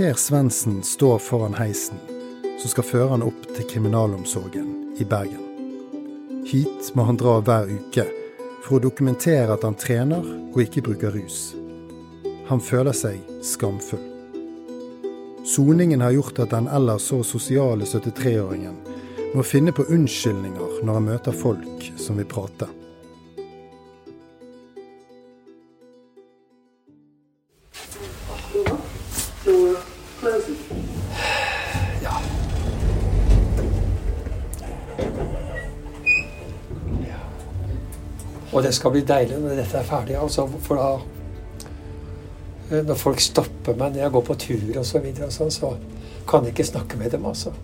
Per Svendsen står foran heisen som skal føre han opp til kriminalomsorgen i Bergen. Hit må han dra hver uke for å dokumentere at han trener og ikke bruker rus. Han føler seg skamfull. Soningen har gjort at den ellers så sosiale 73-åringen må finne på unnskyldninger når han møter folk som vil prate. Og det skal bli deilig når dette er ferdig. Altså, for da eh, Når folk stopper meg når jeg går på tur og så videre, sånn, så kan jeg ikke snakke med dem, altså.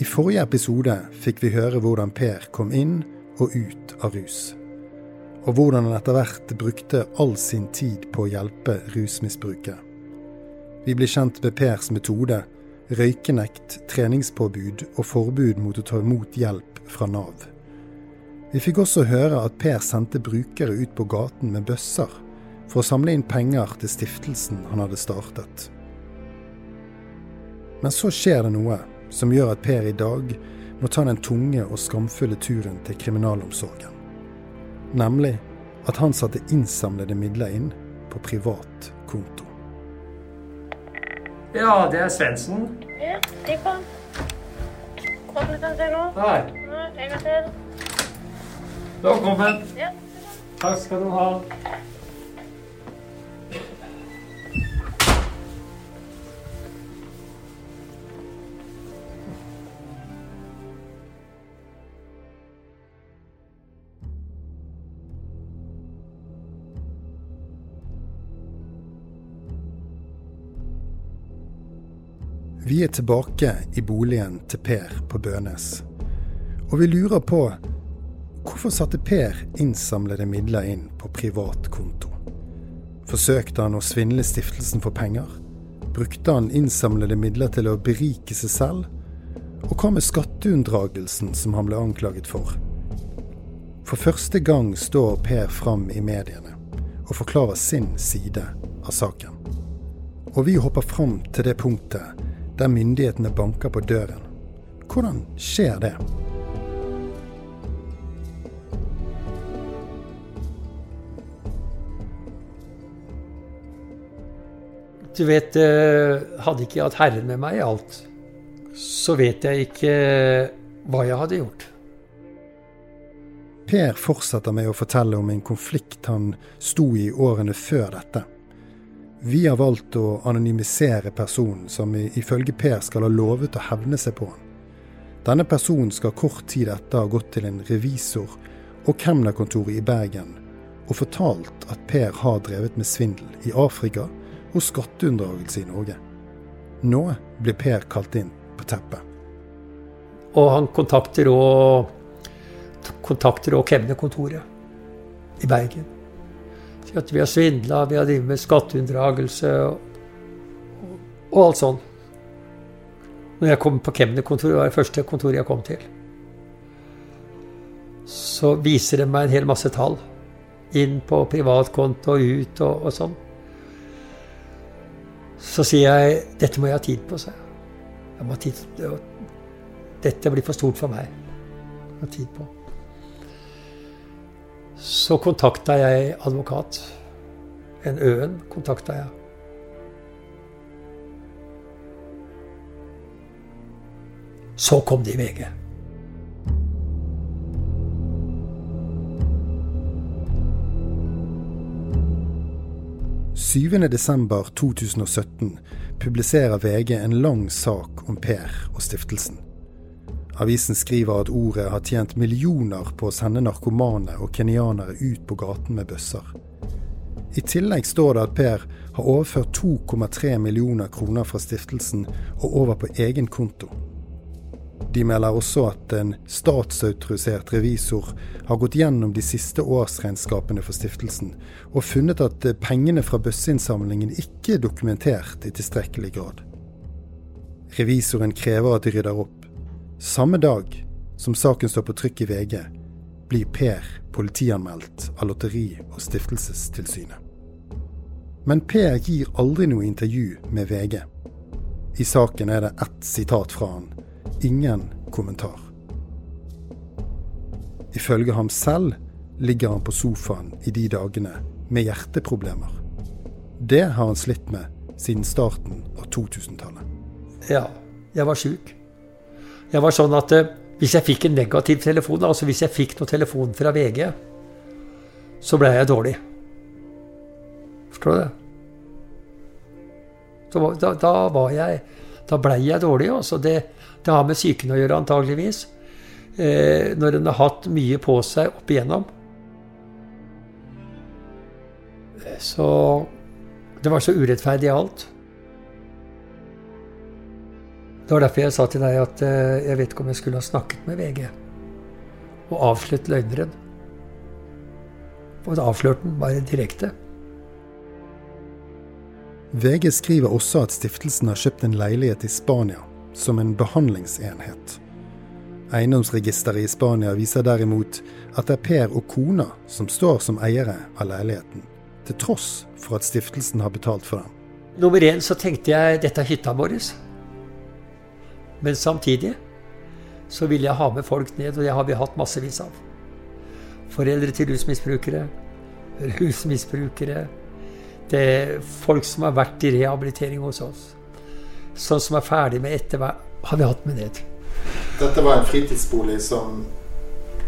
I forrige episode fikk vi høre hvordan Per kom inn og ut av rus. Og hvordan han etter hvert brukte all sin tid på å hjelpe rusmisbruket. Vi ble kjent med Pers metode, røykenekt, treningspåbud og forbud mot å ta imot hjelp fra Nav. Vi fikk også høre at Per sendte brukere ut på gaten med bøsser for å samle inn penger til stiftelsen han hadde startet. Men så skjer det noe som gjør at Per i dag må ta den tunge og skamfulle turen til kriminalomsorgen. Nemlig at han satte innsamlede midler inn på privat konto. Ja, det er Svendsen. Ja, det kom. Kom til nå. Nei. Nei, En gang til. Velkommen. Ja. Takk skal du ha. Vi er tilbake i boligen til Per på Bønes. Og vi lurer på hvorfor satte Per innsamlede midler inn på privat konto? Forsøkte han å svindle stiftelsen for penger? Brukte han innsamlede midler til å berike seg selv? Og hva med skatteunndragelsen som han ble anklaget for? For første gang står Per fram i mediene og forklarer sin side av saken. Og vi hopper fram til det punktet der myndighetene banker på døren. Hvordan skjer det? Du vet, eh, hadde ikke jeg hatt Herren med meg i alt, så vet jeg ikke hva jeg hadde gjort. Per fortsetter med å fortelle om en konflikt han sto i årene før dette. Vi har valgt å anonymisere personen som ifølge Per skal ha lovet å hevne seg på han. Denne personen skal kort tid etter ha gått til en revisor og kemnerkontoret i Bergen og fortalt at Per har drevet med svindel i Afrika og skatteunndragelse i Norge. Nå blir Per kalt inn på teppet. Og han kontakter òg kontakter kemnerkontoret i Bergen. Sier at vi har svindla, vi har drevet med skatteunndragelse og, og, alt sånn. Når jeg kom på kemnerkontoret, var det første kontoret jeg kom til, så viser de meg en hel masse tall. Inn på privatkonto og ut og, og sånn. Så sier jeg dette må jeg ha tid på, sa jeg. jeg må ha tid, dette blir for stort for meg. Jeg ha tid på. Så kontakta jeg advokat. En Øen kontakta jeg. Så kom det i VG. Desember 2017 publiserer VG en lang sak om Per og stiftelsen. Avisen skriver at ordet har tjent millioner på å sende narkomane og kenyanere ut på gaten med bøsser. I tillegg står det at Per har overført 2,3 millioner kroner fra stiftelsen og over på egen konto. De melder også at en statsautorisert revisor har gått gjennom de siste årsregnskapene for stiftelsen, og funnet at pengene fra bøsseinnsamlingen ikke er dokumentert i tilstrekkelig grad. Revisoren krever at de rydder opp. Samme dag som saken står på trykk i VG, blir Per politianmeldt av Lotteri- og stiftelsestilsynet. Men Per gir aldri noe intervju med VG. I saken er det ett sitat fra han ingen kommentar. Ifølge ham selv ligger han på sofaen i de dagene med hjerteproblemer. Det har han slitt med siden starten av 2000-tallet. Ja, jeg var sjuk. Jeg var sånn at eh, hvis jeg fikk en negativ telefon, altså hvis jeg fikk noe telefon fra VG, så ble jeg dårlig. Forstår du det? Da, da, var jeg Da blei jeg dårlig. Altså det, det har med psyken å gjøre, antageligvis. Eh, når en har hatt mye på seg opp igjennom. Så det var så urettferdig alt. Det var derfor jeg sa til deg at eh, jeg vet ikke om jeg skulle ha snakket med VG og avslørt løgneren. Og avslørt den bare direkte. VG skriver også at stiftelsen har kjøpt en leilighet i Spania som en behandlingsenhet. Eiendomsregisteret i Spania viser derimot at det er Per og kona som står som eiere av leiligheten, til tross for at stiftelsen har betalt for den. Nummer én så tenkte jeg dette er hytta vår. Men samtidig så ville jeg ha med folk ned, og det har vi hatt massevis av. Foreldre til rusmisbrukere, rusmisbrukere, det er folk som har vært i rehabilitering hos oss sånn som er ferdig med ettervern, har vi hatt med ned. Dette var en fritidsbolig som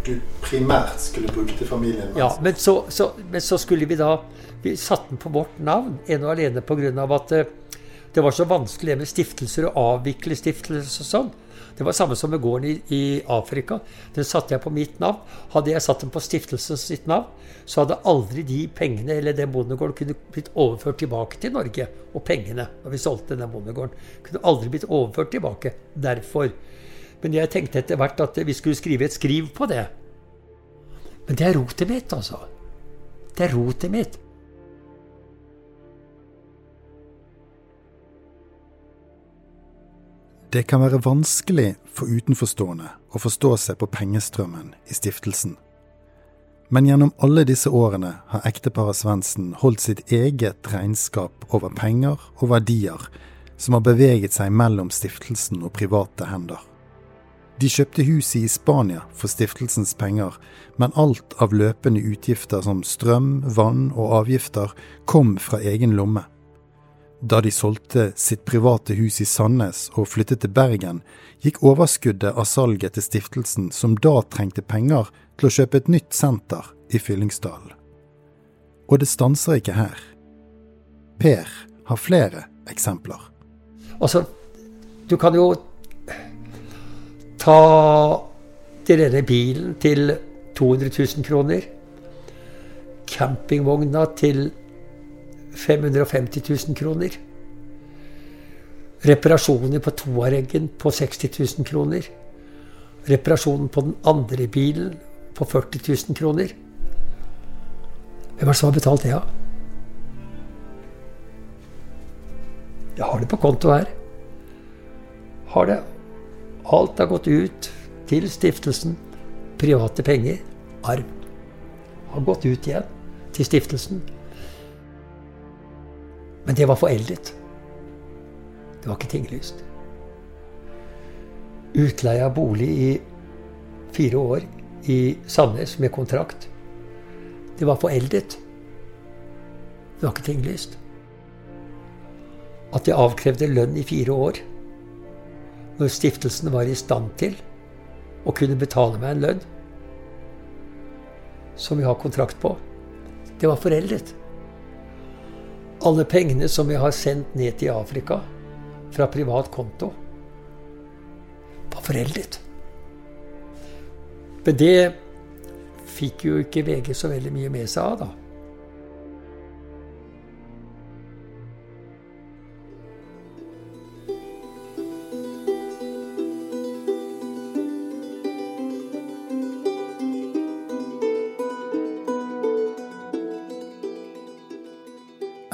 du primært skulle bruke til familien? Ja, men så, så, men så, skulle vi da Vi satte den på vårt navn, ene og alene pga. at det, eh, det var så vanskelig med stiftelser å avvikle stiftelser og sånn. Det var samme som med gården i, i, Afrika. Den satte jeg på mitt navn. Hadde jeg satt den på stiftelsen sitt navn, så hadde aldri de pengene eller den bondegården kunne blitt overført tilbake til Norge. Og pengene, når vi solgte den bondegården, kunne aldri blitt overført tilbake. Derfor. Men jeg tenkte etter hvert at vi skulle skrive et skriv på det. Men det er rotet mitt, altså. Det er rotet mitt. Det kan være vanskelig for utenforstående å forstå seg på pengestrømmen i stiftelsen. Men gjennom alle disse årene har ekteparet Svendsen holdt sitt eget regnskap over penger og verdier som har beveget seg mellom stiftelsen og private hender. De kjøpte huset i Spania for stiftelsens penger, men alt av løpende utgifter som strøm, vann og avgifter kom fra egen lomme. Da de solgte sitt private hus i Sandnes og flyttet til Bergen, gikk overskuddet av salget til stiftelsen, som da trengte penger til å kjøpe et nytt senter i Fyllingsdalen. Og det stanser ikke her. Per har flere eksempler. Altså, du kan jo ta til denne bilen til 200 000 kroner. Campingvogna til 550 000 kroner. Reparasjoner på Toareggen på 60 000 kroner. Reparasjonen på den andre bilen på 40 000 kroner. Hvem er det som har betalt det, da? Ja? Jeg har det på konto her. Har det. Alt har gått ut til stiftelsen. Private penger. Arv. Har gått ut igjen til stiftelsen. Men det var foreldet. Det var ikke tinglyst. Utleie av bolig i fire år i Sandnes med kontrakt. Det var foreldet. Det var ikke tinglyst at jeg avkrevde lønn i fire år, når stiftelsen var i stand til å kunne betale meg en lønn som vi har kontrakt på. Det var foreldet. Alle pengene som vi har sendt ned til Afrika fra privat konto, var foreldet. Men det fikk jo ikke VG så veldig mye med seg av, da.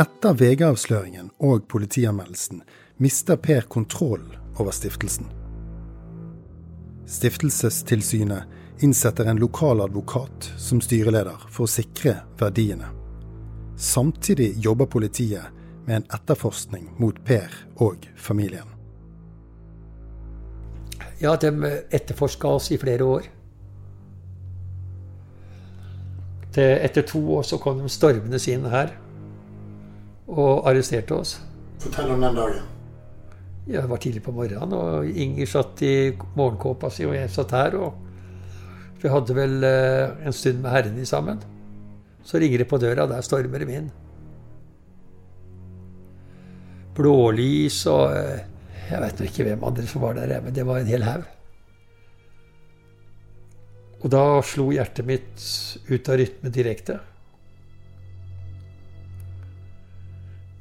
Etter VG-avsløringen og politianmeldelsen mister Per kontroll over stiftelsen. Stiftelsestilsynet innsetter en lokal advokat som styreleder for å sikre verdiene. Samtidig jobber politiet med en etterforskning mot Per og familien. Ja, de etterforska oss i flere år. etter to år så kom de stormende inn her og arresterte oss. Fortell om den dagen. Jeg var tidlig på morgenen, og Inger satt i morgenkåpa si, og jeg satt her. og Vi hadde vel eh, en stund med herrene sammen. Så ringer det på døra, og der stormer de inn. Blålys og eh, Jeg vet ikke hvem andre som var der, men det var en hel haug. Og da slo hjertet mitt ut av rytme direkte.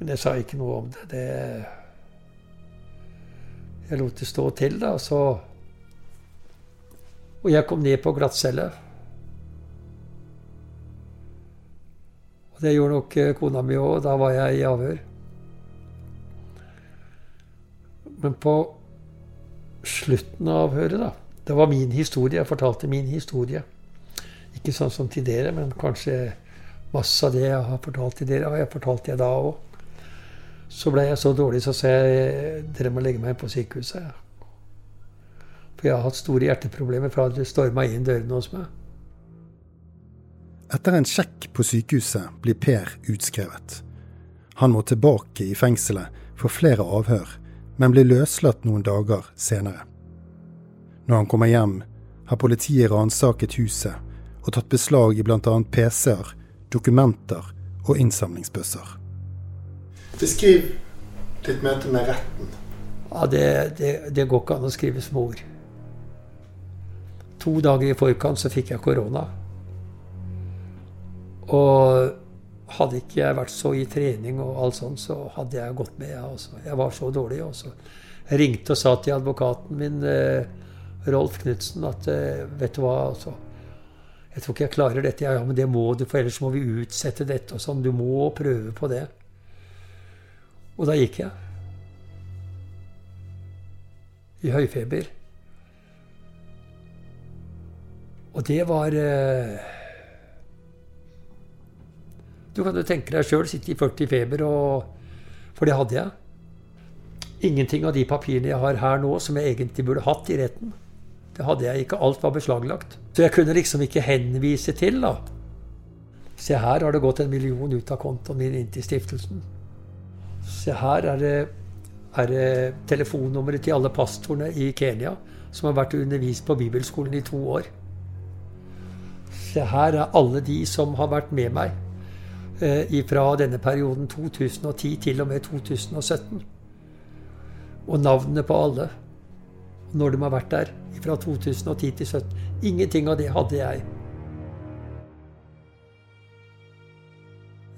Men jeg sa ikke noe om det. det jeg lot det stå til, da. Så Og jeg kom ned på glattcelle. Og det gjorde nok eh, kona mi òg. Da var jeg i avhør. Men på slutten av avhøret, da Det var min historie. Jeg fortalte min historie. Ikke sånn som til dere, men kanskje masse av det jeg har fortalt til dere, har jeg fortalt det da òg. Så ble jeg så dårlig, så sa jeg dere må legge meg på sykehuset. For jeg har hatt store hjerteproblemer fra det storma inn dørene hos meg. Etter en sjekk på sykehuset blir Per utskrevet. Han må tilbake i fengselet for flere avhør, men blir løslatt noen dager senere. Når han kommer hjem, har politiet ransaket huset og tatt beslag i bl.a. PC-er, dokumenter og innsamlingsbøsser. Beskriv ditt møte med retten. Ja, det, det, det, går ikke an å skrive små ord. To dager i forkant så fikk jeg korona. Og hadde ikke jeg vært så i trening og alt sånt, så hadde jeg gått med, jeg også. Jeg var så dårlig. Også. Jeg ringte og sa til advokaten min, eh, Rolf Knutsen, at eh, vet du hva, altså, jeg tror ikke jeg klarer dette. Ja, men det må du, for ellers må vi utsette dette og sånn. Du må prøve på det. Og da gikk jeg. I høyfeber. Og det var eh, Du kan jo tenke deg sjøl sitte i 40 feber, og, for det hadde jeg. Ingenting av de papirene jeg har her nå, som jeg egentlig burde hatt i retten. Det hadde jeg ikke. Alt var beslaglagt. Så jeg kunne liksom ikke henvise til, da. Se, her har det gått en million ut av kontoen min inn til stiftelsen. Se her er det, er det telefonnummeret til alle pastorene i Kenya som har vært undervist på bibelskolen i to år. Se her er alle de som har vært med meg eh, fra denne perioden 2010 til og med 2017. Og navnene på alle. Når de har vært der fra 2010 til 2017. Ingenting av det hadde jeg.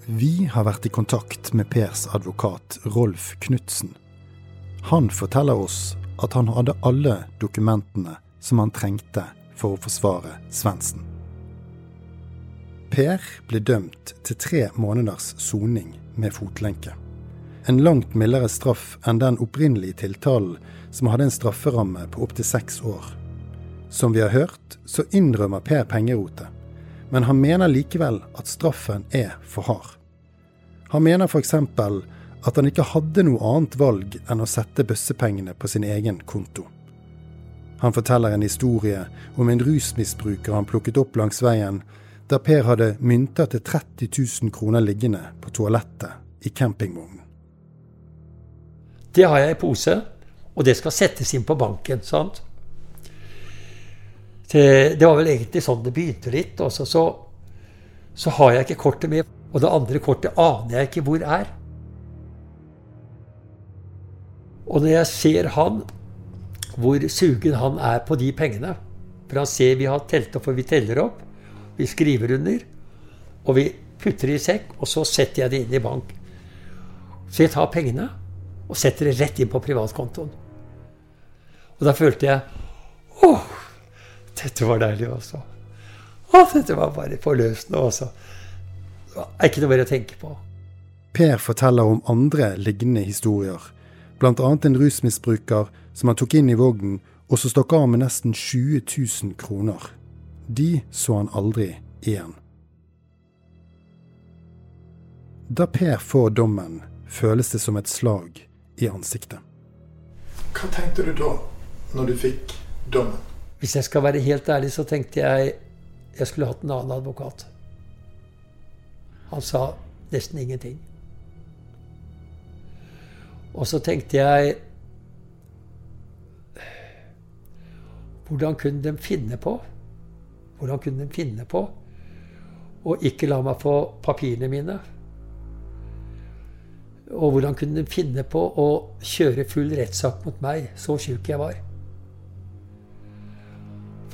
Vi har vært i kontakt med Pers advokat Rolf Knutsen. Han forteller oss at han hadde alle dokumentene som han trengte for å forsvare Svendsen. Per ble dømt til tre måneders soning med fotlenke. En langt mildere straff enn den opprinnelige tiltalen, som hadde en strafferamme på opptil seks år. Som vi har hørt, så innrømmer Per pengerotet, men han mener likevel at straffen er for hard. Han mener f.eks. at han ikke hadde noe annet valg enn å sette bøssepengene på sin egen konto. Han forteller en historie om en rusmisbruker han plukket opp langs veien, der Per hadde mynter til 30 000 kroner liggende på toalettet i campingvognen. Det har jeg i pose, og det skal settes inn på banken. sant? Det, det var vel egentlig sånn det begynte litt. Og så, så har jeg ikke kortet med, og det andre kortet aner jeg ikke hvor er. Og når jeg ser han hvor sugen han er på de pengene. For han ser vi har telt opp, for vi teller opp. Vi skriver under. Og vi putter det i sekk, og så setter jeg det inn i bank. Så jeg tar pengene og setter det rett inn på privatkontoen. Og da følte jeg dette var deilig også. Å, dette var bare forløsende også. Det er ikke noe mer å tenke på. Per forteller om andre lignende historier, bl.a. en rusmisbruker som han tok inn i vognen, og som stakk av med nesten 20 000 kroner. De så han aldri igjen. Da Per får dommen, føles det som et slag i ansiktet. Hva tenkte du da, når du fikk dommen? Hvis jeg skal være helt ærlig, så tenkte jeg jeg skulle hatt en annen advokat. Han sa nesten ingenting. Og så tenkte jeg Hvordan kunne de finne på Hvordan kunne de finne på å ikke la meg få papirene mine? Og hvordan kunne de finne på å kjøre full rettssak mot meg, så sjuk jeg var?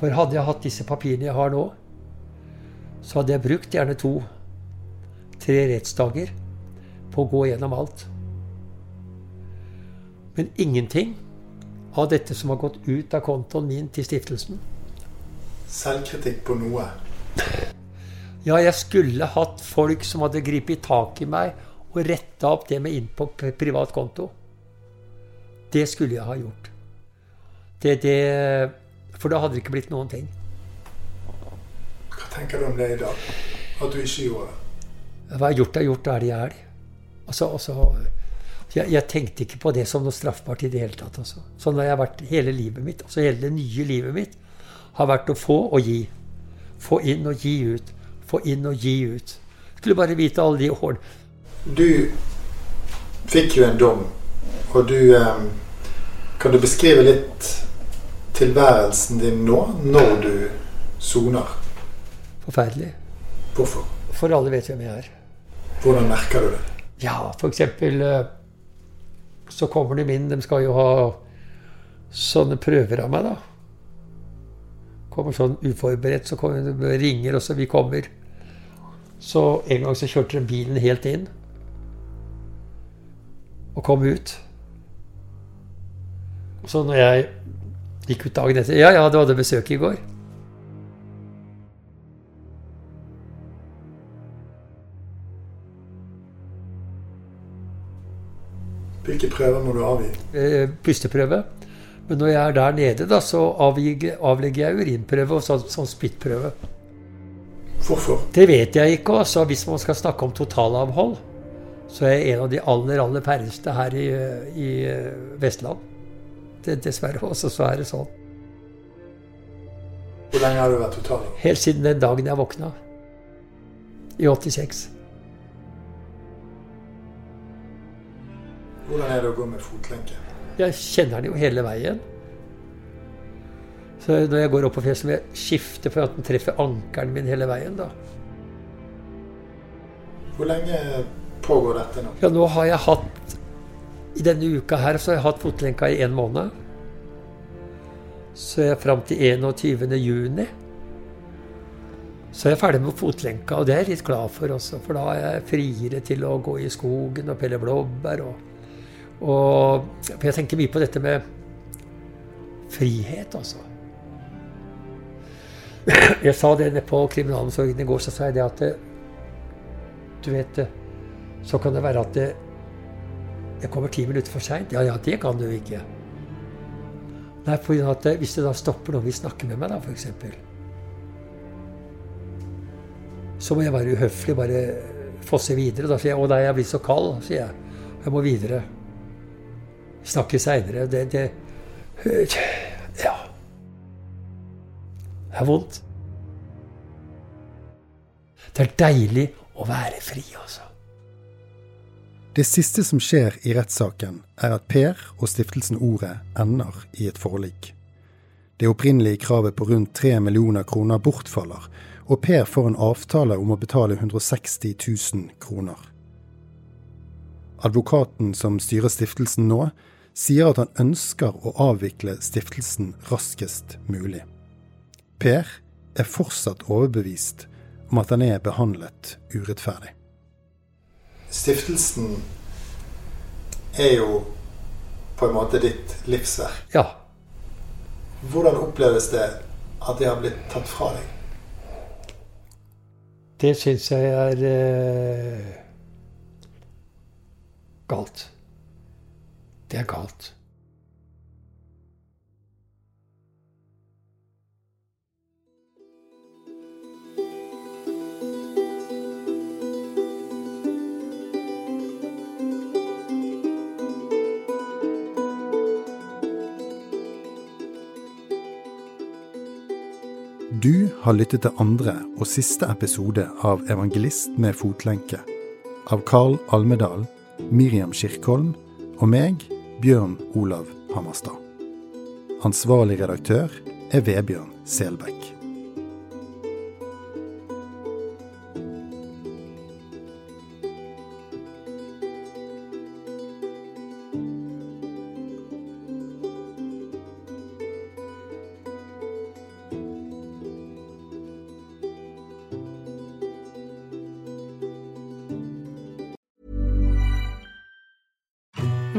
For hadde jeg hatt disse papirene jeg har nå, så hadde jeg brukt gjerne to-tre rettsdager på å gå gjennom alt. Men ingenting av dette som har gått ut av kontoen min til stiftelsen. Selvkritikk på noe? Ja, jeg skulle hatt folk som hadde gripet tak i meg og retta opp det med inn på privat konto. Det skulle jeg ha gjort. Det, det, for da hadde det ikke blitt noen ting. Hva tenker du om det i dag? At du ikke gjorde det? Hva har gjort, er gjort. Da er det jeg er. Altså, altså jeg, jeg, tenkte ikke på det som noe straffbart i det hele tatt. Altså. Sånn har jeg vært hele livet mitt. Altså hele det nye livet mitt har vært å få og gi. Få inn og gi ut. Få inn og gi ut. Skulle bare vite alle de årene. Du fikk jo en dom, og du eh, Kan du beskrive litt tilværelsen din nå, når du soner? Forferdelig. Hvorfor? For alle vet hvem jeg er. Hvordan merker du det? Ja, for eksempel så kommer de inn. De skal jo ha sånne prøver av meg, da. Kommer sånn uforberedt, så kommer de ringer, og så vi kommer. Så en gang så kjørte de bilen helt inn. Og kom ut. Så når jeg gikk ut dagen etter Ja, ja, du hadde besøk i går. Hvilke prøver må du avgi? Eh, pusteprøve. Men når jeg er der nede, da, så avlegger jeg urinprøve og sånn, sånn spyttprøve. Hvorfor? Det vet jeg ikke. altså Hvis man skal snakke om totalavhold, så er jeg en av de aller aller færreste her i, i eh, Vestland. Det, dessverre også så er det sånn. Hvor lenge har du vært totaling? Helt siden den dagen jeg våkna. I 86. Hvordan er det å gå med fotlenke? Jeg kjenner den jo hele veien. Så når jeg går opp på fjellet, må jeg skifte for at den treffer ankelen min hele veien. da. Hvor lenge pågår dette nå? Ja, nå har jeg hatt I denne uka her så har jeg hatt fotlenka i en måned. Så er jeg fram til 21. juni. Så er jeg ferdig med fotlenka, og det er jeg litt glad for også. For da er jeg friere til å gå i skogen og pelle blåbær. Og, og, for jeg tenker mye på dette med frihet, altså. Jeg sa det nede på kriminalomsorgen i går, så sa jeg det at Du vet, så kan det være at det, jeg kommer ti minutter for seint. Ja ja, det kan du ikke. Nei, for at hvis det da stopper noen vil snakke med meg, da, f.eks så må jeg være uhøflig, bare fosse videre. Da sier jeg 'Å nei, jeg blir så kald', sier jeg. Jeg må videre. Snakke seinere. Det, det Ja. Det er vondt. Det er deilig å være fri, altså. Det siste som skjer i rettssaken, er at Per og stiftelsen Ordet ender i et forlik. Det opprinnelige kravet på rundt tre millioner kroner bortfaller, og Per får en avtale om å betale 160 000 kroner. Advokaten som styrer stiftelsen nå, sier at han ønsker å avvikle stiftelsen raskest mulig. Per er fortsatt overbevist om at han er behandlet urettferdig. Stiftelsen er jo på en måte ditt livsverk. Ja. Hvordan oppleves det at det har blitt tatt fra deg? Det syns jeg er eh, galt. Det er galt. Du har lyttet til andre og siste episode av Evangelist med fotlenke. Av Carl Almedal, Miriam Kirkholm og meg, Bjørn Olav Hammerstad. Ansvarlig redaktør er Vebjørn Selbekk.